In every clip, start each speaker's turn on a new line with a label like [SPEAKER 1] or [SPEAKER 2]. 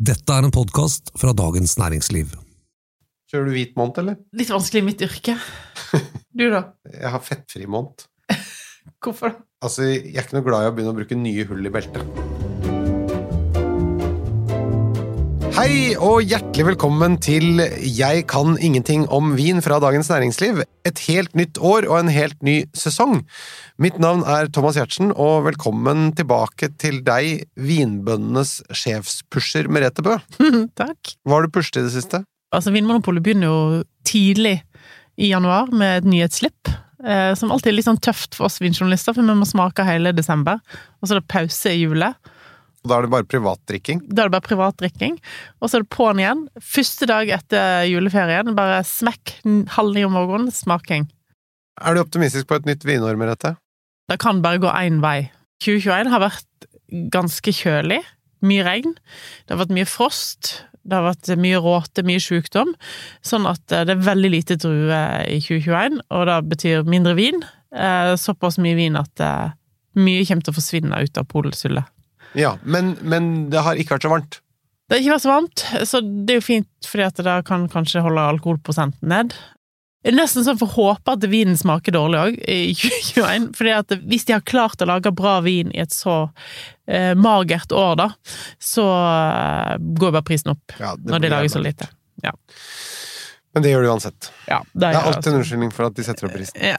[SPEAKER 1] Dette er en podkast fra Dagens Næringsliv.
[SPEAKER 2] Kjører du hvit måned, eller?
[SPEAKER 3] Litt vanskelig i mitt yrke. Du, da?
[SPEAKER 2] Jeg har fettfri måned.
[SPEAKER 3] Hvorfor?
[SPEAKER 2] Altså, jeg er ikke noe glad i å begynne å bruke nye hull i beltet. Hei og hjertelig velkommen til Jeg kan ingenting om vin fra Dagens Næringsliv. Et helt nytt år og en helt ny sesong. Mitt navn er Thomas Giertsen, og velkommen tilbake til deg, vinbøndenes sjefspusher Merete Bø.
[SPEAKER 3] Takk.
[SPEAKER 2] Hva har du pushet i det siste?
[SPEAKER 3] Altså, Vinmonopolet begynner jo tidlig i januar med et nyhetsslipp. Eh, som alltid er litt sånn tøft for oss vinjournalister, for vi må smake hele desember. Og så er det pause i julet.
[SPEAKER 2] Da er det bare privatdrikking.
[SPEAKER 3] Da er det bare privatdrikking. Og så er det på'n igjen. Første dag etter juleferien, bare smekk halv ni om morgenen, smaking.
[SPEAKER 2] Er du optimistisk på et nytt vinår, med dette?
[SPEAKER 3] Det kan bare gå én vei. 2021 har vært ganske kjølig. Mye regn. Det har vært mye frost. Det har vært mye råte, mye sykdom. Sånn at eh, det er veldig lite druer i 2021, og det betyr mindre vin. Eh, Såpass mye vin at eh, mye kommer til å forsvinne ut av polsyllet.
[SPEAKER 2] Ja, men, men det har ikke vært så varmt.
[SPEAKER 3] Det har ikke vært så varmt, så det er jo fint, fordi at det kan kanskje holde alkoholprosenten ned. Det er nesten sånn for å håpe at vinen smaker dårlig òg, i 2021. fordi at hvis de har klart å lage bra vin i et så eh, magert år, da, så eh, går bare prisen opp.
[SPEAKER 2] Ja,
[SPEAKER 3] når de lager så lite. Ja.
[SPEAKER 2] Men det gjør det uansett.
[SPEAKER 3] ja
[SPEAKER 2] Det er
[SPEAKER 3] gjør
[SPEAKER 2] alltid en unnskyldning for at de setter opp prisen.
[SPEAKER 3] Ja.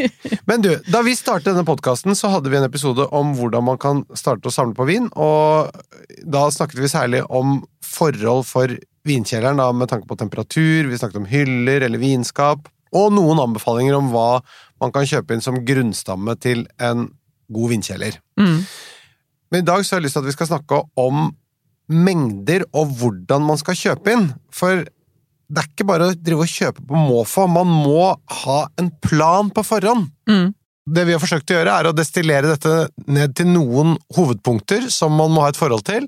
[SPEAKER 2] Men du, da vi startet denne podkasten, så hadde vi en episode om hvordan man kan starte å samle på vin, og da snakket vi særlig om forhold for vinkjelleren, da, med tanke på temperatur, vi snakket om hyller eller vinskap, og noen anbefalinger om hva man kan kjøpe inn som grunnstamme til en god vinkjeller.
[SPEAKER 3] Mm.
[SPEAKER 2] Men i dag så har jeg lyst til at vi skal snakke om mengder og hvordan man skal kjøpe inn. For det er ikke bare å drive og kjøpe på måfå, man må ha en plan på forhånd.
[SPEAKER 3] Mm.
[SPEAKER 2] Det vi har forsøkt å gjøre, er å destillere dette ned til noen hovedpunkter som man må ha et forhold til.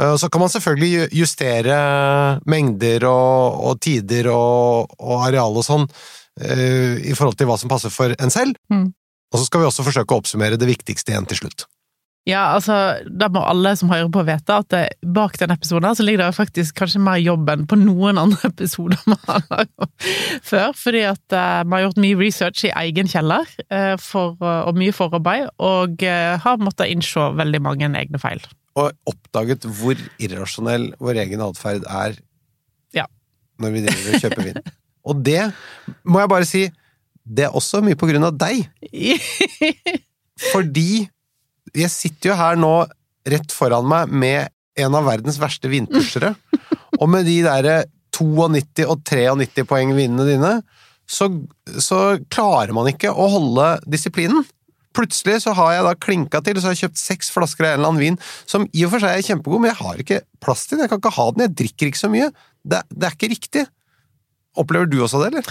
[SPEAKER 2] Eh, Så kan man selvfølgelig justere mengder og, og tider og, og areal og sånn eh, i forhold til hva som passer for en selv.
[SPEAKER 3] Mm.
[SPEAKER 2] Og så skal vi også forsøke å oppsummere det viktigste igjen til slutt.
[SPEAKER 3] Ja, altså, da må alle som hører på vite at det, bak den episoden så ligger det faktisk kanskje mer jobb enn på noen andre episoder man har laget før, fordi at eh, vi har gjort mye research i egen kjeller, uh, for, og mye forarbeid, og eh, har måttet innse veldig mange egne feil.
[SPEAKER 2] Og oppdaget hvor irrasjonell vår egen atferd er
[SPEAKER 3] Ja.
[SPEAKER 2] når vi driver og kjøper vin. Og det må jeg bare si, det er også mye på grunn av deg. Fordi jeg sitter jo her nå rett foran meg med en av verdens verste vindpushere. og med de derre 92 og 93 poeng vinene dine, så, så klarer man ikke å holde disiplinen. Plutselig så har jeg da klinka til, så har jeg kjøpt seks flasker av en eller annen vin som i og for seg er kjempegod, men jeg har ikke plass til den, jeg kan ikke ha den, jeg drikker ikke så mye. Det, det er ikke riktig. Opplever du også det, eller?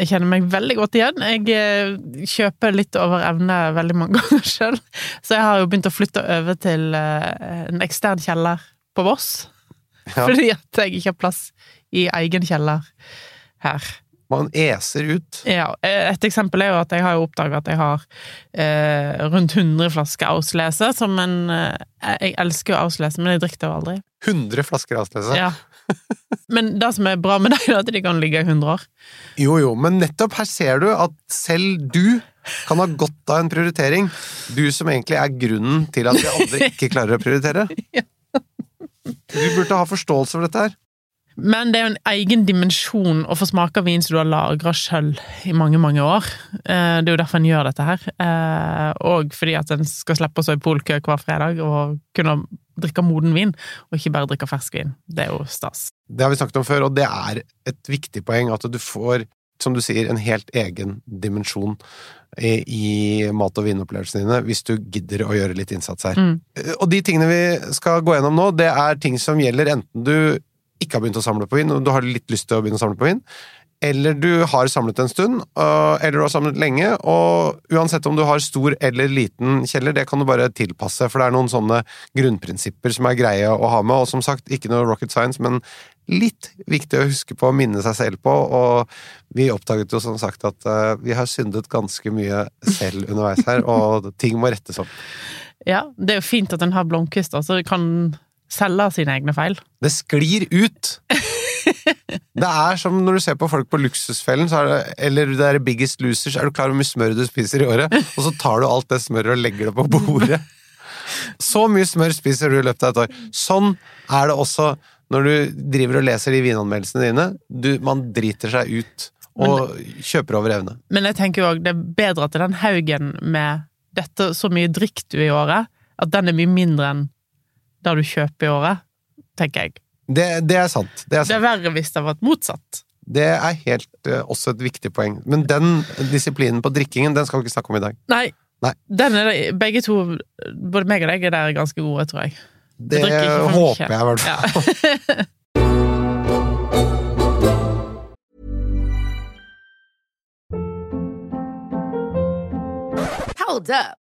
[SPEAKER 3] Jeg kjenner meg veldig godt igjen. Jeg eh, kjøper litt over evne veldig mange ganger sjøl, så jeg har jo begynt å flytte over til eh, en ekstern kjeller på Voss.
[SPEAKER 2] Ja.
[SPEAKER 3] Fordi at jeg ikke har plass i egen kjeller her.
[SPEAKER 2] Man eser ut.
[SPEAKER 3] Ja, et eksempel er jo at jeg har oppdaga at jeg har eh, rundt 100 flasker Auslese, som en eh, Jeg elsker jo Auslese, men jeg drikker det jo aldri.
[SPEAKER 2] 100 flasker Auslese.
[SPEAKER 3] Ja. Men det som er bra med dem, er at de kan ligge i 100 år.
[SPEAKER 2] Jo, jo, men nettopp her ser du at selv du kan ha godt av en prioritering. Du som egentlig er grunnen til at vi andre ikke klarer å prioritere. Du burde ha forståelse for dette her.
[SPEAKER 3] Men det er jo en egen dimensjon å få smake av vin som du har lagra sjøl i mange, mange år. Eh, Det er jo derfor en gjør dette her. Eh, Og fordi at en skal slippe å stå i polkø hver fredag og kunne drikke moden vin, og ikke bare drikke fersk vin. Det er jo stas.
[SPEAKER 2] Det har vi snakket om før, og det er et viktig poeng at du får, som du sier, en helt egen dimensjon i, i mat- og vinopplevelsene dine, hvis du gidder å gjøre litt innsats her.
[SPEAKER 3] Mm.
[SPEAKER 2] Og de tingene vi skal gå gjennom nå, det er ting som gjelder enten du ikke har begynt å samle på vin, og du har litt lyst til å begynne å samle på vin, eller du har samlet en stund, eller du har samlet lenge, og uansett om du har stor eller liten kjeller, det kan du bare tilpasse, for det er noen sånne grunnprinsipper som er greie å ha med, og som sagt, ikke noe rocket science, men litt viktig å huske på å minne seg selv på, og vi oppdaget jo som sagt at øh, vi har syndet ganske mye selv underveis her, og ting må rettes opp.
[SPEAKER 3] Ja, det er jo fint at en har blomkvister, så det kan selge sine egne feil.
[SPEAKER 2] Det sklir ut! Det er som når du ser på folk på Luksusfellen, så det, eller det er Biggest Losers, er du klar over hvor mye smør du spiser i året? Og så tar du alt det smøret og legger det på bordet. Så mye smør spiser du i løpet av et år. Sånn er det også når du driver og leser de vinanmeldelsene dine. Du, man driter seg ut og kjøper over evne.
[SPEAKER 3] Men jeg tenker jo òg det er bedre at den haugen med dette så mye drikk du i året, at den er mye mindre enn det du kjøper i året, tenker jeg.
[SPEAKER 2] Det, det er sant. Det er,
[SPEAKER 3] Det er verre hvis det har vært motsatt.
[SPEAKER 2] Det er helt uh, også et viktig poeng. Men den disiplinen på drikkingen, den skal vi ikke snakke om i dag.
[SPEAKER 3] Nei.
[SPEAKER 2] Nei.
[SPEAKER 3] Den er, det- begge to, både meg og deg, er der ganske gode, tror jeg.
[SPEAKER 2] Det
[SPEAKER 3] mye.
[SPEAKER 2] håper jeg i hvert fall.
[SPEAKER 3] Ja.
[SPEAKER 4] Hold up.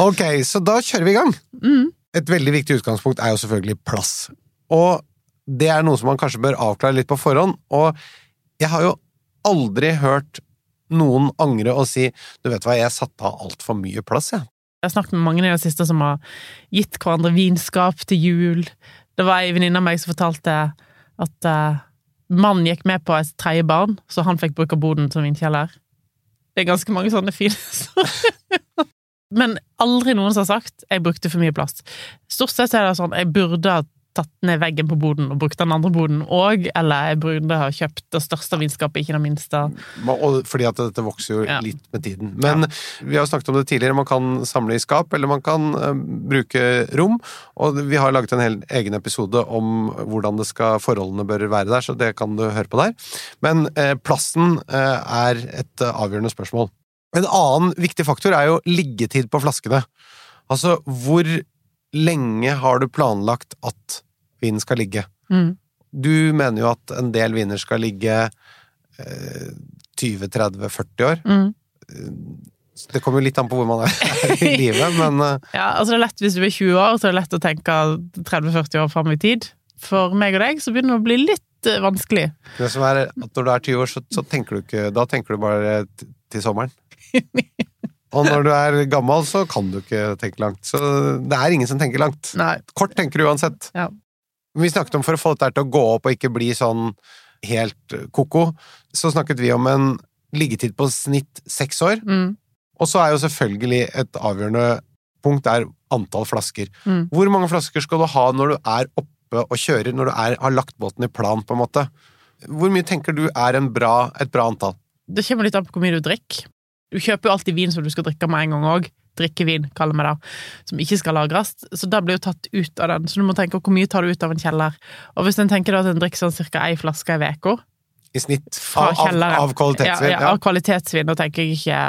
[SPEAKER 2] Ok, så da kjører vi i gang.
[SPEAKER 3] Mm.
[SPEAKER 2] Et veldig viktig utgangspunkt er jo selvfølgelig plass. Og det er noe som man kanskje bør avklare litt på forhånd. Og jeg har jo aldri hørt noen angre og si du vet hva, jeg satte av altfor mye plass, jeg.
[SPEAKER 3] Jeg har snakket med mange i det siste som har gitt hverandre vinskap til jul. Det var ei venninne av meg som fortalte at uh, mannen gikk med på et tredje barn, så han fikk bruke boden som vinkjeller. Det er ganske mange sånne fine. Men aldri noen som har sagt 'jeg brukte for mye plass'. Stort sett er det sånn 'jeg burde ha tatt ned veggen på boden og brukt den andre boden òg', eller 'jeg burde ha kjøpt det største vinskapet, ikke det minste'.
[SPEAKER 2] Fordi at dette vokser jo
[SPEAKER 3] Ja.
[SPEAKER 2] litt med tiden. Men vi har jo snakket om det tidligere, man kan samle i skap, eller man kan eh, bruke rom. Og vi har laget en hel egen episode om hvordan det skal, forholdene bør være der, så det kan du høre på der. Men eh, plassen eh, er et eh, avgjørende spørsmål. En annen viktig faktor er jo liggetid på flaskene. Altså, hvor lenge har du planlagt at vinen skal ligge?
[SPEAKER 3] Mm.
[SPEAKER 2] Du mener jo at en del viner skal ligge eh, 20-30-40 år.
[SPEAKER 3] Mm.
[SPEAKER 2] Det kommer jo litt an på hvor man er i livet, men eh,
[SPEAKER 3] Ja, altså det er lett hvis du er 20 år, så er det lett å tenke 30-40 år fram i tid. For meg og deg så begynner det å bli litt eh, vanskelig.
[SPEAKER 2] det som er at når du er 20 år, så, så tenker du ikke Da tenker du bare til sommeren. Og når du er gammel, så kan du ikke tenke langt. Så det er ingen som tenker langt.
[SPEAKER 3] Nei.
[SPEAKER 2] Kort tenker du uansett.
[SPEAKER 3] Ja.
[SPEAKER 2] Vi snakket om for å få dette til å gå opp og ikke bli sånn helt ko-ko, så snakket vi om en liggetid på snitt seks år.
[SPEAKER 3] Mm.
[SPEAKER 2] Og så er jo selvfølgelig et avgjørende punkt er antall flasker.
[SPEAKER 3] Mm.
[SPEAKER 2] Hvor mange flasker skal du ha når du er oppe og kjører, når du er, har lagt båten i plan, på en måte? Hvor mye tenker du er en bra, et bra antall?
[SPEAKER 3] Det kommer litt an på hvor mye du drikker. Du kjøper jo alltid vin som du skal drikke med en gang òg. Drikkevin, kaller vi det. Som ikke skal lagres. Så det blir jo tatt ut av den. Så du må tenke hvor mye tar du ut av en kjeller. Og hvis en tenker da at en drikker sånn cirka ei flaske i uka
[SPEAKER 2] I snitt av, av, av kvalitetsvin?
[SPEAKER 3] Ja, ja, av kvalitetsvin. Da tenker jeg ikke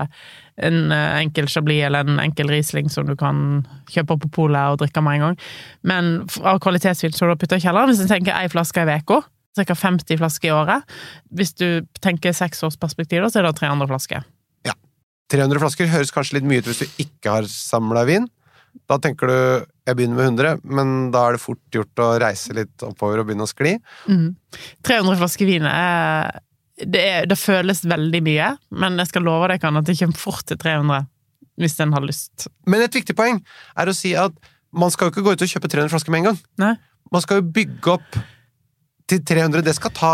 [SPEAKER 3] en eh, enkel Chablis eller en enkel Riesling som du kan kjøpe på polet og drikke med en gang. Men av kvalitetsvin som du har putta i kjelleren, hvis en tenker ei flaske i uka, ca. 50 flasker i året. Hvis du tenker seksårsperspektiv, perspektiv, så er det 300 flasker.
[SPEAKER 2] 300 flasker høres kanskje litt mye ut hvis du ikke har samla vin. Da tenker du jeg begynner med 100, men da er det fort gjort å reise litt oppover og begynne å skli.
[SPEAKER 3] Mm. 300 flasker vin er det, er det føles veldig mye, men jeg skal love deg at det kommer fort til 300 hvis en har lyst.
[SPEAKER 2] Men et viktig poeng er å si at man skal jo ikke gå ut og kjøpe 300 flasker med en gang.
[SPEAKER 3] Nei?
[SPEAKER 2] Man skal jo bygge opp til 300. Det skal ta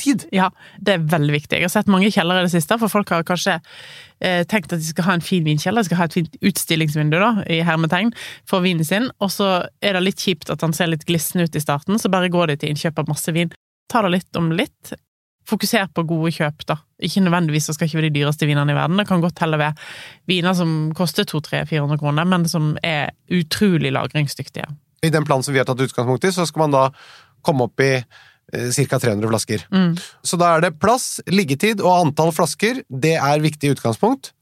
[SPEAKER 2] tid.
[SPEAKER 3] Ja, det er veldig viktig. Jeg har sett mange kjellere i det siste, for folk har kanskje eh, tenkt at de skal ha en fin vinkjeller, de skal ha et fint utstillingsvindu, da, i hermetegn, for vinen sin, og så er det litt kjipt at han ser litt glissen ut i starten, så bare går de til innkjøp av masse vin. Ta det litt om litt. Fokuser på gode kjøp, da. Ikke nødvendigvis så skal ikke være de dyreste vinene i verden, det kan godt heller være viner som koster 200-400 kroner, men som er utrolig lagringsdyktige.
[SPEAKER 2] I den planen som vi har tatt utgangspunkt i, så skal man da komme opp i ca. 300 flasker.
[SPEAKER 3] Mm.
[SPEAKER 2] Så da er det plass, liggetid og antall flasker. Det er viktig utgangspunkt.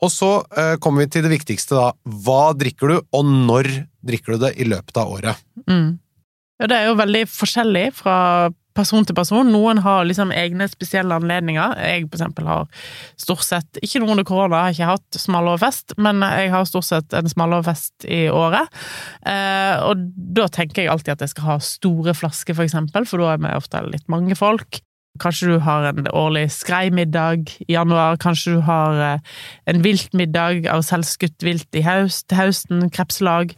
[SPEAKER 2] Og så eh, kommer vi til det viktigste, da. Hva drikker du, og når drikker du det i løpet av året?
[SPEAKER 3] Mm. Ja, det er jo veldig forskjellig fra person til person. Noen har liksom egne spesielle anledninger. Jeg for eksempel har stort sett, ikke noe under korona, har ikke hatt smalloverfest, men jeg har stort sett en smalloverfest i året. Eh, og da tenker jeg alltid at jeg skal ha store flasker, for eksempel, for da er vi ofte litt mange folk. Kanskje du har en årlig skreimiddag i januar, kanskje du har eh, en viltmiddag av selvskutt vilt i haust, til høsten, krepslag,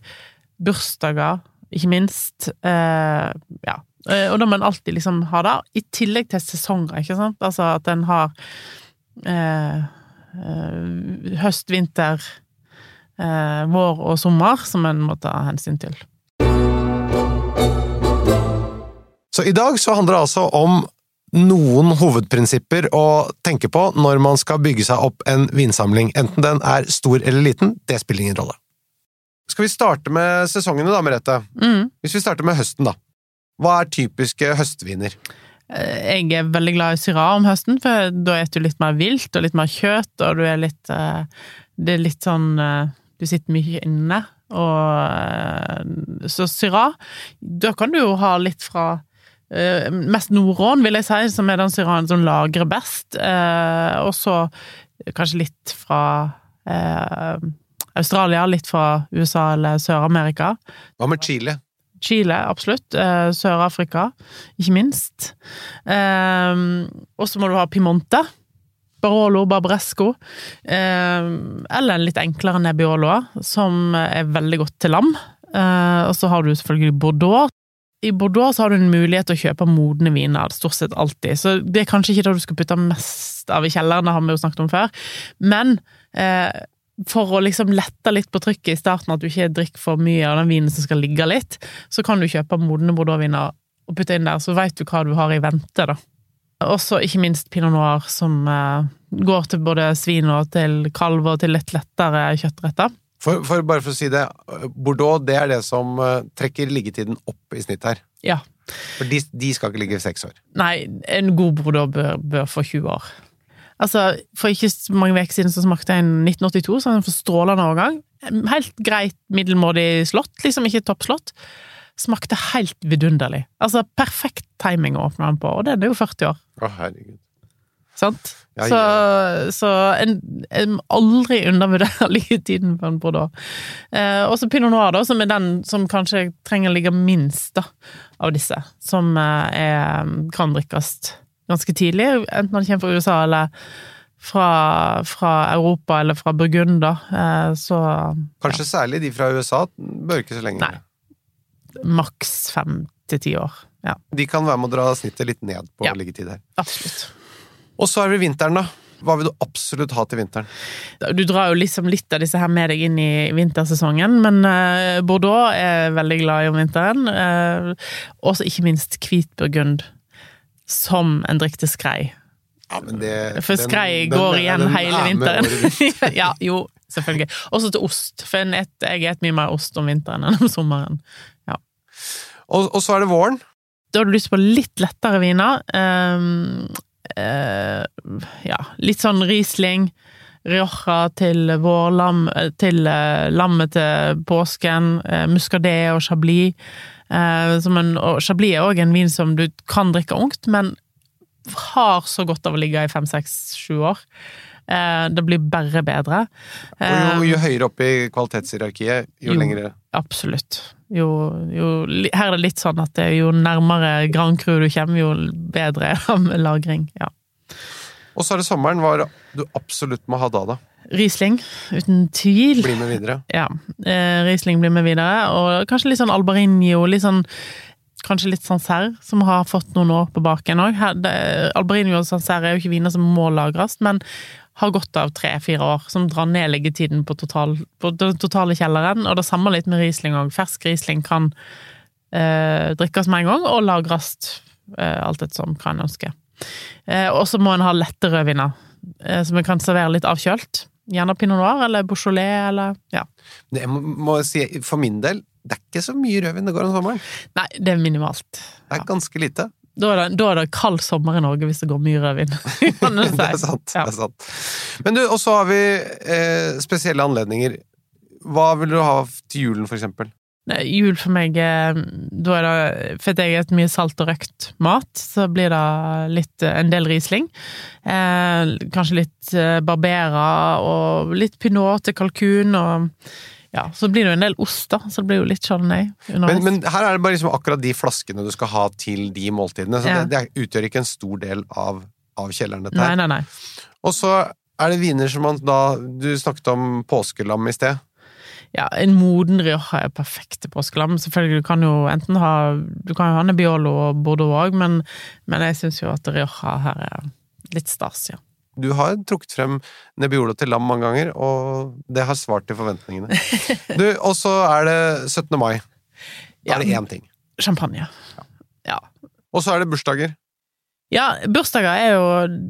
[SPEAKER 3] bursdager, ikke minst. Eh, ja. Eh, og da må en alltid liksom ha det, i tillegg til sesonger, ikke sant? Altså at en har eh, eh, høst, vinter, eh, vår og sommer som en må ta hensyn til.
[SPEAKER 2] Så i dag så handler det altså om noen hovedprinsipper å tenke på når man skal bygge seg opp en vinsamling, enten den er stor eller liten, det spiller ingen rolle. Skal vi starte med sesongene da, Merete?
[SPEAKER 3] Mm.
[SPEAKER 2] Hvis vi starter med høsten, da. Hva er typiske høstviner?
[SPEAKER 3] Eh, Jeg er veldig glad i Syrah om høsten, for da spiser du litt mer vilt og litt mer kjøtt, og du er litt eh, Det er litt sånn eh, Du sitter mye inne, og Så Syrah Da kan du jo ha litt fra Mest Norån, vil jeg si, som er den Syrahen som lagrer best. Og så kanskje litt fra Australia, litt fra USA eller Sør-Amerika.
[SPEAKER 2] Hva med chili?
[SPEAKER 3] Chile, absolutt. Eh, Sør-Afrika, ikke minst. Eh, og så må du ha Pimonte. Barolo, Barbaresco. Eh, eller en litt enklere Nebbiolo, som er veldig godt til lam. Og så har du selvfølgelig Bordeaux. I Bordeaux har du en mulighet til å kjøpe modne viner, stort sett alltid. Så det er kanskje ikke det du skal putte mest av i kjelleren, det har vi jo snakket om før. Men eh, for å liksom lette litt på trykket i starten, at du ikke drikker for mye av den vinen som skal ligge litt, så kan du kjøpe modne bordeauxviner og putte inn der, så veit du hva du har i vente, da. Også ikke minst pinot noir, som eh, går til både svin og til kalv og til litt lettere kjøttretter.
[SPEAKER 2] For, for bare for å si det, Bordeaux det er det som eh, trekker liggetiden opp i snitt her.
[SPEAKER 3] Ja.
[SPEAKER 2] For de, de skal ikke ligge i seks år.
[SPEAKER 3] Nei, en god bordeaux bør, bør få 20 år. Altså, For ikke mange uker siden så smakte jeg en 1982, så en strålende årgang. Helt greit middelmådig slott, liksom ikke toppslott. Smakte helt vidunderlig. Altså, perfekt timing å åpne den på, og den er jo 40 år.
[SPEAKER 2] Å, herregud.
[SPEAKER 3] Sant?
[SPEAKER 2] Ja,
[SPEAKER 3] så så en, en aldri undervurdere liggetiden på en bordeaux. Eh, og så pinot noir, da, som er den som kanskje trenger å ligge minst da, av disse. Som eh, er, kan drikkes ganske tidlig, enten han kommer fra USA eller fra, fra Europa eller fra Burgund, da. Eh, så
[SPEAKER 2] Kanskje særlig de fra USA bør ikke så lenge.
[SPEAKER 3] Nei. maks fem til ti år. Ja,
[SPEAKER 2] De kan være med å dra snittet litt ned på
[SPEAKER 3] Ja.
[SPEAKER 2] liggetid her.
[SPEAKER 3] absolutt.
[SPEAKER 2] Og så er det vinteren, da. Hva vil du absolutt ha til vinteren?
[SPEAKER 3] Du drar jo liksom litt av disse her med deg inn i vintersesongen, men eh, Bordeaux er veldig glad i om vinteren. Uh, også ikke minst hvitburgund, som en drikk til skrei.
[SPEAKER 2] Ja, men det,
[SPEAKER 3] For skrei
[SPEAKER 2] den-
[SPEAKER 3] går
[SPEAKER 2] den-
[SPEAKER 3] igjen
[SPEAKER 2] den
[SPEAKER 3] hele
[SPEAKER 2] er
[SPEAKER 3] vinteren. ja, jo, selvfølgelig. Også til ost, for jeg et mye mer ost om vinteren enn om sommeren.
[SPEAKER 2] Og, og så er det våren.
[SPEAKER 3] Da har du lyst på litt lettere viner. Um, uh, ja, litt sånn Riesling. Rioja til vårlam, til uh, lammet til påsken. Uh, Muscadet og Chablis. Eh, som en, og Chablis er òg en vin som du kan drikke ungt, men har så godt av å ligge i fem, seks, sju år. Eh, det blir bare bedre.
[SPEAKER 2] Og jo,
[SPEAKER 3] Eh,
[SPEAKER 2] jo høyere opp i kvalitetshierarkiet, jo,
[SPEAKER 3] jo.
[SPEAKER 2] lengre
[SPEAKER 3] Absolutt. Jo, jo, her er det litt sånn at det jo nærmere Grand Cru du kommer, jo bedre er det med lagring. Ja.
[SPEAKER 2] Og så er det sommeren. Hva du absolutt må ha da, da?
[SPEAKER 3] Riesling, uten tvil.
[SPEAKER 2] Bli med videre.
[SPEAKER 3] Ja. Eh, Riesling blir med videre, og kanskje litt sånn Albarinio, litt sånn Kanskje litt Sancerre, som har fått noen år på baken òg. Albarinio og Sancerre er jo ikke viner som må lagres, men har godt av tre-fire år, som drar ned liggetiden på, total, på den totale kjelleren. Og det samme litt med Riesling òg. Fersk Riesling kan eh, drikkes med en gang, og lagres eh, alt etter som hva en ønsker. Eh, og så må en ha lette rødviner, eh, som en kan servere litt avkjølt. Gjerne pinot noir eller beaujolais eller ja.
[SPEAKER 2] Det må, må si, for min del, det er ikke så mye rødvin det går om sommeren.
[SPEAKER 3] Nei, det er minimalt.
[SPEAKER 2] Det er ganske lite.
[SPEAKER 3] Da er, det, da er det kald sommer i Norge hvis det går mye rødvin.
[SPEAKER 2] Det er sant.
[SPEAKER 3] Ja.
[SPEAKER 2] det er sant. Men du, og så har vi eh, spesielle anledninger. Hva vil du ha til julen, for eksempel?
[SPEAKER 3] Nei, Jul for meg, eh, da er det For jeg spiser mye salt og røkt mat, så blir det litt, eh, en del Riesling. Eh, kanskje litt eh, Barbera og litt pinot til kalkun og ja, så blir det jo en del ost, da. Så det blir jo litt chardonnay.
[SPEAKER 2] Men, men her er det bare liksom akkurat de flaskene du skal ha til de måltidene. Så
[SPEAKER 3] Ja.
[SPEAKER 2] det, det utgjør ikke en stor del av, av kjelleren, dette
[SPEAKER 3] Nei,
[SPEAKER 2] her.
[SPEAKER 3] nei, nei.
[SPEAKER 2] Og så er det viner som man da Du snakket om påskelam i sted.
[SPEAKER 3] Ja, en moden Rioja er perfekt til påskelam. Selvfølgelig, du kan jo enten ha Du kan jo ha Nebbiolo og Bordeaux òg, men, men jeg syns jo at Rioja her er litt stas, ja.
[SPEAKER 2] Du har trukket frem Nebbiolo til lam mange ganger, og det har svart til forventningene. Du, og så er det 17. mai. Da
[SPEAKER 3] Ja.
[SPEAKER 2] er det én ting.
[SPEAKER 3] Champagne. Ja.
[SPEAKER 2] Og så er det bursdager.
[SPEAKER 3] Ja, bursdager er jo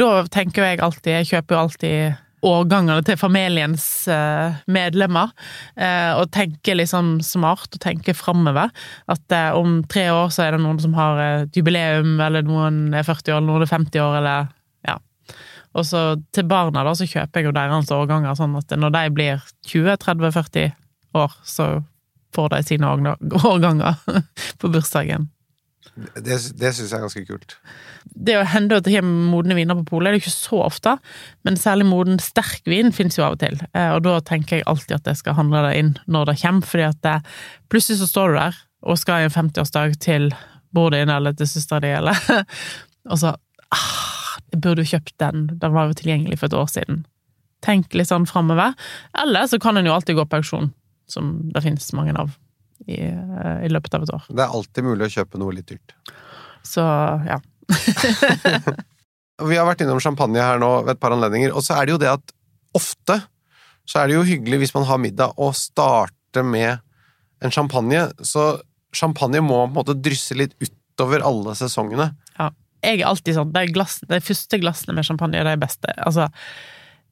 [SPEAKER 3] Da tenker jeg alltid Jeg kjøper jo alltid årgangene til familiens eh, medlemmer, eh, og tenke liksom smart og tenke framover. At eh, om tre år så er det noen som har et jubileum, eller noen er 40 år, eller noen er 50 år, eller ja. Og så til barna da, så kjøper jeg jo deres årganger, sånn at når de blir 20-30-40 år, så får de sine årganger på bursdagen.
[SPEAKER 2] Det, det syns jeg er ganske kult.
[SPEAKER 3] det å hende at det kommer modne viner på polet, er det ikke så ofte, men særlig moden sterk vin finnes jo av og til, Eh, og da tenker jeg alltid at jeg skal handle det inn når det kommer, fordi at det, plutselig så står du der og skal i en 50-årsdag til bror din eller til søstera di, eller og så ah, jeg burde jo kjøpt den, den var jo tilgjengelig for et år siden. Tenk litt sånn framover. Eller så kan en jo alltid gå på auksjon, som det finnes mange av i, eh, i løpet av et år.
[SPEAKER 2] Det er alltid mulig å kjøpe noe litt dyrt.
[SPEAKER 3] Så ja.
[SPEAKER 2] Vi har vært innom champagne her nå ved et par anledninger, og så er det jo det at ofte så er det jo hyggelig hvis man har middag å starte med en champagne, så champagne må på en måte drysse litt utover alle sesongene. Ja.
[SPEAKER 3] jeg er alltid sånn, de, glass, de første glassene med champagne er de beste. Altså,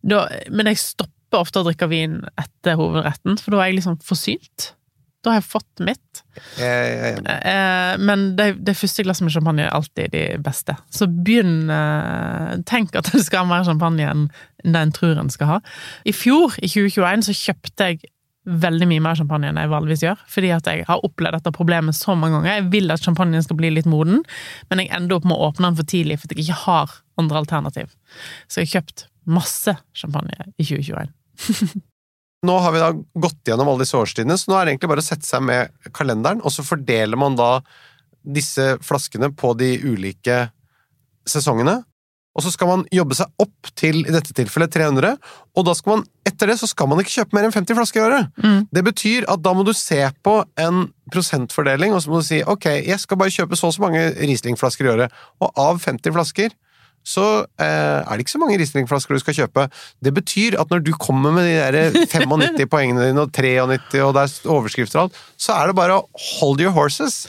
[SPEAKER 3] da, men jeg stopper ofte å drikke vin etter hovedretten, for da er jeg liksom forsynt. Da har jeg fått mitt.
[SPEAKER 2] Ja, ja, enig.
[SPEAKER 3] Eh, men det, det første glasset med champagne er alltid de beste. Så begynn eh, Tenk at det skal ha mer champagne enn det en tror en skal ha. I fjor, i 2021, så kjøpte jeg veldig mye mer champagne enn jeg vanligvis gjør, fordi at jeg har opplevd dette problemet så mange ganger. Jeg vil at champagnen skal bli litt moden, men jeg ender opp med å åpne den for tidlig fordi jeg ikke har andre alternativ. Så jeg har kjøpt masse champagne i 2021.
[SPEAKER 2] Nå har vi da gått gjennom alle disse årstidene, så nå er det egentlig bare å sette seg med kalenderen, og så fordeler man da disse flaskene på de ulike sesongene. Og så skal man jobbe seg opp til, i dette tilfellet, 300, og da skal man, etter det så skal man ikke kjøpe mer enn 50 flasker i året.
[SPEAKER 3] Mm.
[SPEAKER 2] Det betyr at da må du se på en prosentfordeling, og så må du si ok, jeg skal bare kjøpe så og så mange Riesling-flasker i året, og av 50 flasker så eh, er det ikke så mange Riesling-flasker du skal kjøpe. Det betyr at når du kommer med de der 95 poengene dine, og 93, og det er overskrifter og alt, så er det bare å hold your horses.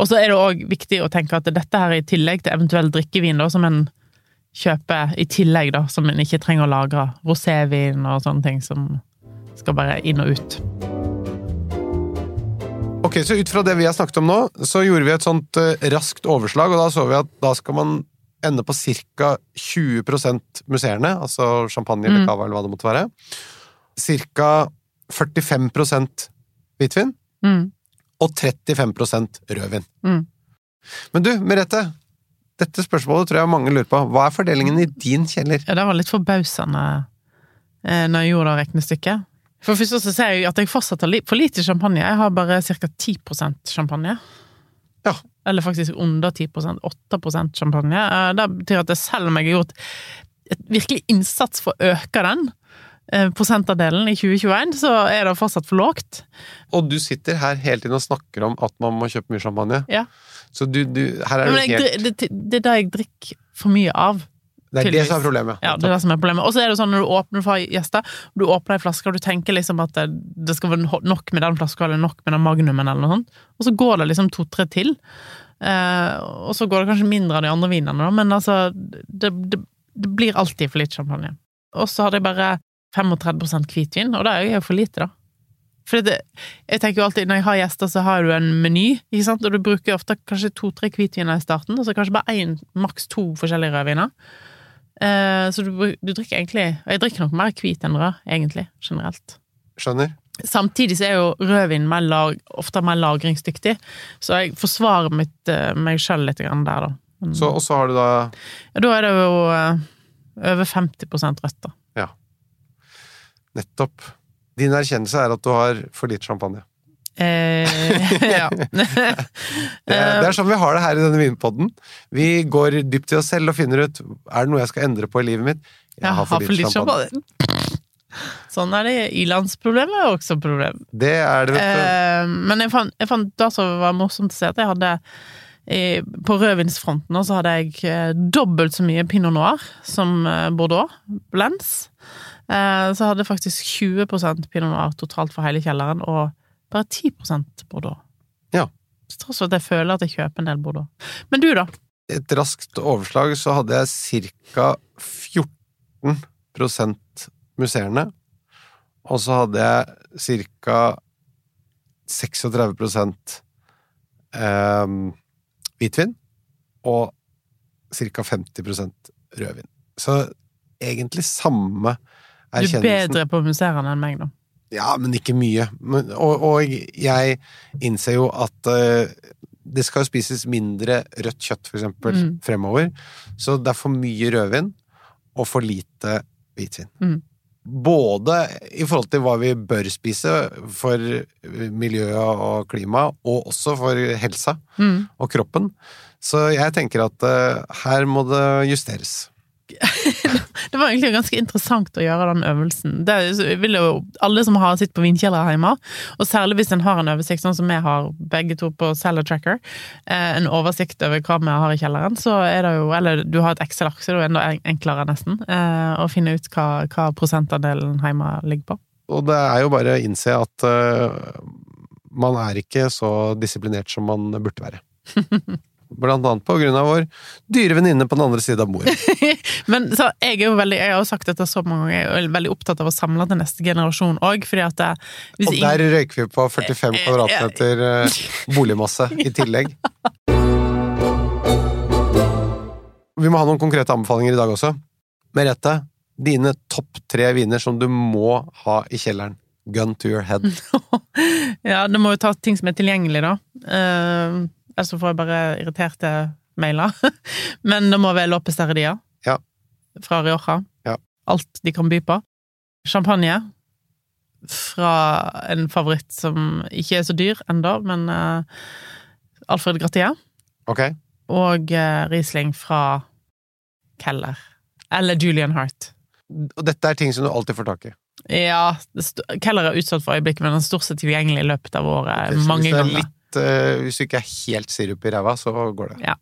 [SPEAKER 3] Og så er det òg viktig å tenke at dette her er i tillegg til eventuell drikkevin, da, som en kjøper i tillegg, da, som en ikke trenger å lagre. Rosévin og sånne ting som skal bare inn og ut.
[SPEAKER 2] Ok, så ut fra det vi har snakket om nå, så gjorde vi et sånt eh, raskt overslag, og da så vi at da skal man ende på ca. 20% musserende, altså champagne eller
[SPEAKER 3] Mm.
[SPEAKER 2] cava eller hva det måtte være. Ca. 45 hvitvin,
[SPEAKER 3] Mm.
[SPEAKER 2] og 35 rødvin.
[SPEAKER 3] Mm.
[SPEAKER 2] Men du, Merete, dette spørsmålet tror jeg mange lurer på. Hva er fordelingen i din kjeller?
[SPEAKER 3] Ja, det var litt forbausende eh, når jeg gjorde det regnestykket. For først så ser jeg at jeg fortsatt har for lite champagne. Jeg har bare ca. 10% champagne.
[SPEAKER 2] Ja.
[SPEAKER 3] Eller faktisk under 10 8% champagne. Eh, Det betyr at selv om jeg har gjort et virkelig innsats for å øke den eh, prosentandelen i 2021, så er det fortsatt for lågt.
[SPEAKER 2] Og du sitter her hele tiden og snakker om at man må kjøpe mye champagne.
[SPEAKER 3] Ja.
[SPEAKER 2] Så du, du her er du helt
[SPEAKER 3] det, det, det er det jeg drikker for mye av.
[SPEAKER 2] Det er det som er problemet.
[SPEAKER 3] Ja, det er det som er problemet. Og så er det sånn når du åpner for gjester, du åpner ei flaske, og du tenker liksom at det, det skal være nok med den flaska, eller nok med den magnumen, eller noe sånt. Og så går det liksom to-tre til. Eh, og så går det kanskje mindre av de andre vinene, da, men altså det, det, det blir alltid for litt champagne. Og så hadde jeg bare 35% hvitvin, og det er jo for lite, da. For det, jeg tenker jo alltid, når jeg har gjester, så har du en meny, ikke sant, og du bruker ofte kanskje to-tre hvitviner i starten, og så kanskje bare én, maks to forskjellige rødviner. Eh, så du, du drikker egentlig Og jeg drikker nok mer hvit enn rød, egentlig, generelt.
[SPEAKER 2] Skjønner.
[SPEAKER 3] Samtidig så er jo rødvin mer lag, ofte mer lagringsdyktig, så jeg forsvarer mitt, eh, meg sjøl litt der, da. Men,
[SPEAKER 2] Så, og så har du da
[SPEAKER 3] ja, da er det jo eh, over 50 rødt, da.
[SPEAKER 2] nettopp Din erkjennelse er at du har for litt champagne.
[SPEAKER 3] Eh, ja.
[SPEAKER 2] Det, det er sånn vi har det her i denne vinpodden. Vi går dypt i oss selv og finner ut er det noe jeg skal endre på i livet mitt.
[SPEAKER 3] Jeg har for lite champagne. Sånn er det. Ilandsproblemet er også et problem.
[SPEAKER 2] Det er det, vet du.
[SPEAKER 3] Eh, men jeg fant, jeg fant det som var morsomt å se, at jeg hadde i, På rødvinsfronten så hadde jeg eh, dobbelt så mye pinot noir som eh, Bordeaux blends. Eh, så hadde jeg faktisk 20 pinot noir totalt for hele kjelleren, og bare 10 Bordeaux.
[SPEAKER 2] Ja.
[SPEAKER 3] Til tross for at jeg føler at jeg kjøper en del Bordeaux. Men du, da?
[SPEAKER 2] Et raskt overslag så hadde jeg ca. 14% musserende. Og så hadde jeg ca. 36 eh, hvitvin. Og ca. 50% rødvin. Så egentlig samme
[SPEAKER 3] Du er bedre på musserende enn meg, da.
[SPEAKER 2] Ja, men ikke mye. Men, og, og jeg innser jo at uh, det skal jo spises mindre rødt kjøtt, for eksempel,
[SPEAKER 3] Mm.
[SPEAKER 2] fremover. Så det er for mye rødvin og for lite hvitvin.
[SPEAKER 3] Mm.
[SPEAKER 2] Både i forhold til hva vi bør spise for miljøet og klimaet, og også for helsa
[SPEAKER 3] Mm.
[SPEAKER 2] og kroppen. Så jeg tenker at uh, her må det justeres.
[SPEAKER 3] Det var egentlig ganske interessant å gjøre den øvelsen. Det vil jo alle som har sitt på vinkjeller hjemme, og særlig hvis en har en oversikt, sånn som vi har begge to på Cellar Tracker, eh, en oversikt over hva vi har i kjelleren, så er det jo Eller du har et Excel-ark, så det er jo enda enklere, nesten, eh, å finne ut hva, hva prosentandelen hjemme ligger på.
[SPEAKER 2] Og det er jo bare å innse at uh, man er ikke så disiplinert som man burde være. Blant annet på grunn av vår dyre venninne på den andre siden av bordet.
[SPEAKER 3] Men så, jeg er jo veldig, jeg har jo sagt dette så mange ganger, jeg er veldig opptatt av å samle til neste generasjon òg, det,
[SPEAKER 2] Og
[SPEAKER 3] ingen-
[SPEAKER 2] der røyker vi på 45 kvadratmeter eh, boligmasse i tillegg. Vi må ha noen konkrete anbefalinger i dag også. Merete, dine topp tre viner som du må ha i kjelleren. Gun to your head.
[SPEAKER 3] Ja, det må jo ta ting som er tilgjengelig, da. Uh, ellers så får jeg bare irriterte mailer. Men det må være Lopez Terredia
[SPEAKER 2] Ja.
[SPEAKER 3] fra Rioja.
[SPEAKER 2] Ja.
[SPEAKER 3] Alt de kan by på. Champagne fra en favoritt som ikke er så dyr ennå, men uh, Alfred Gratier.
[SPEAKER 2] Okay.
[SPEAKER 3] Og uh, Riesling fra Keller. Eller Julian Hart.
[SPEAKER 2] Og dette er ting som du alltid får tak i.
[SPEAKER 3] Ja, Keller er utsatt for øyeblikket, men den er stort sett tilgjengelig i løpet av året.
[SPEAKER 2] Okay,
[SPEAKER 3] mange
[SPEAKER 2] er
[SPEAKER 3] ganger.
[SPEAKER 2] litt, eh, hvis du ikke er helt sirup i ræva, så går det.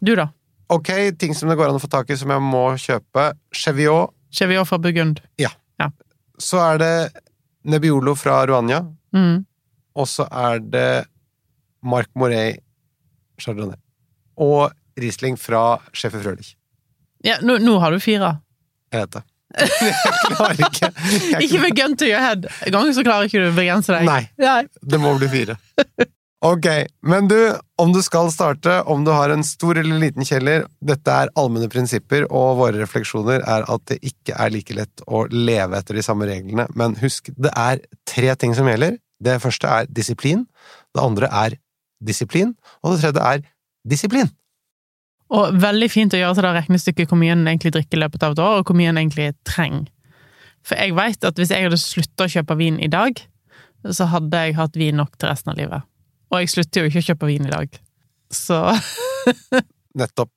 [SPEAKER 3] Du, da?
[SPEAKER 2] Ok, ting som det går an å få tak i som jeg må kjøpe. Cheviot.
[SPEAKER 3] Cheviot fra Burgund.
[SPEAKER 2] Så er det Nebbiolo fra Ruania.
[SPEAKER 3] Mm.
[SPEAKER 2] Og så er det Marc Morey Chardonnay. Og Riesling fra Schäfer Frølich.
[SPEAKER 3] Ja, nå, nå har du fire.
[SPEAKER 2] Jeg vet det. Jeg klarer ikke. Jeg
[SPEAKER 3] Ikke med gun to your head. En gang så klarer ikke du å begrense deg.
[SPEAKER 2] Nei. Det må bli fire. Ok, men du, om du skal starte, om du har en stor eller liten kjeller, dette er allmenne prinsipper, og våre refleksjoner er at det ikke er like lett å leve etter de samme reglene, men husk, det er tre ting som gjelder. Det første er disiplin, det andre er disiplin, og det tredje er disiplin.
[SPEAKER 3] Og veldig fint å gjøre til det regnestykket hvor mye en egentlig drikker i løpet av et år, og hvor mye en egentlig trenger. For jeg veit at hvis jeg hadde slutta å kjøpe vin i dag, så hadde jeg hatt vin nok til resten av livet. Og jeg slutter jo ikke å kjøpe vin i dag. Så
[SPEAKER 2] Nettopp.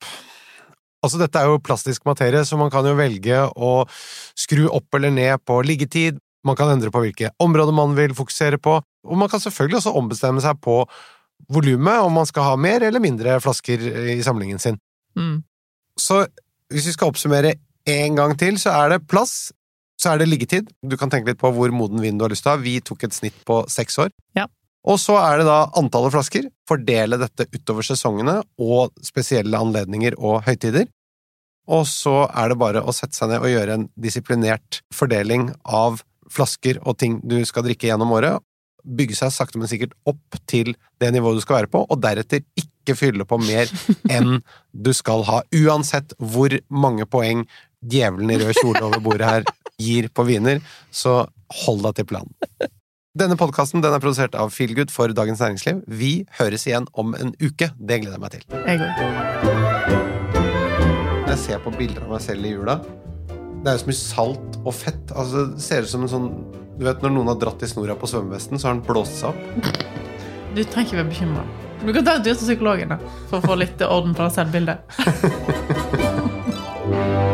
[SPEAKER 2] Altså, dette er jo plastisk materie, så man kan jo velge å skru opp eller ned på liggetid, man kan endre på hvilke områder man vil fokusere på, og man kan selvfølgelig også ombestemme seg på volumet, om man skal ha mer eller mindre flasker i samlingen sin.
[SPEAKER 3] mm.
[SPEAKER 2] Så hvis vi skal oppsummere en gang til, så er det plass, så er det liggetid. Du kan tenke litt på hvor moden vin du har lyst til å ha. Vi tok et snitt på seks år.
[SPEAKER 3] Ja.
[SPEAKER 2] Og så er det da antallet flasker. Fordele dette utover sesongene og spesielle anledninger og høytider. Og så er det bare å sette seg ned og gjøre en disiplinert fordeling av flasker og ting du skal drikke gjennom året. Bygge seg sakte, men sikkert opp til det nivået du skal være på, og deretter ikke fylle på mer enn du skal ha, uansett hvor mange poeng djevelen i rød kjole over bordet her gir på viner, så hold deg til planen. Denne podkasten er produsert av Feelgood for Dagens Næringsliv. Vi høres igjen om en uke. Det gleder jeg meg til.
[SPEAKER 3] Jeg går.
[SPEAKER 2] Når jeg ser på bilder av meg selv i jula Det er jo så mye salt og fett. Altså, det ser ut som en sånn Du vet når noen har dratt i snora på svømmevesten, så har den blåst seg opp.
[SPEAKER 3] Du trenger ikke være bekymra. Du kan ta en tur til psykologen da, for å få litt orden på det selvbildet.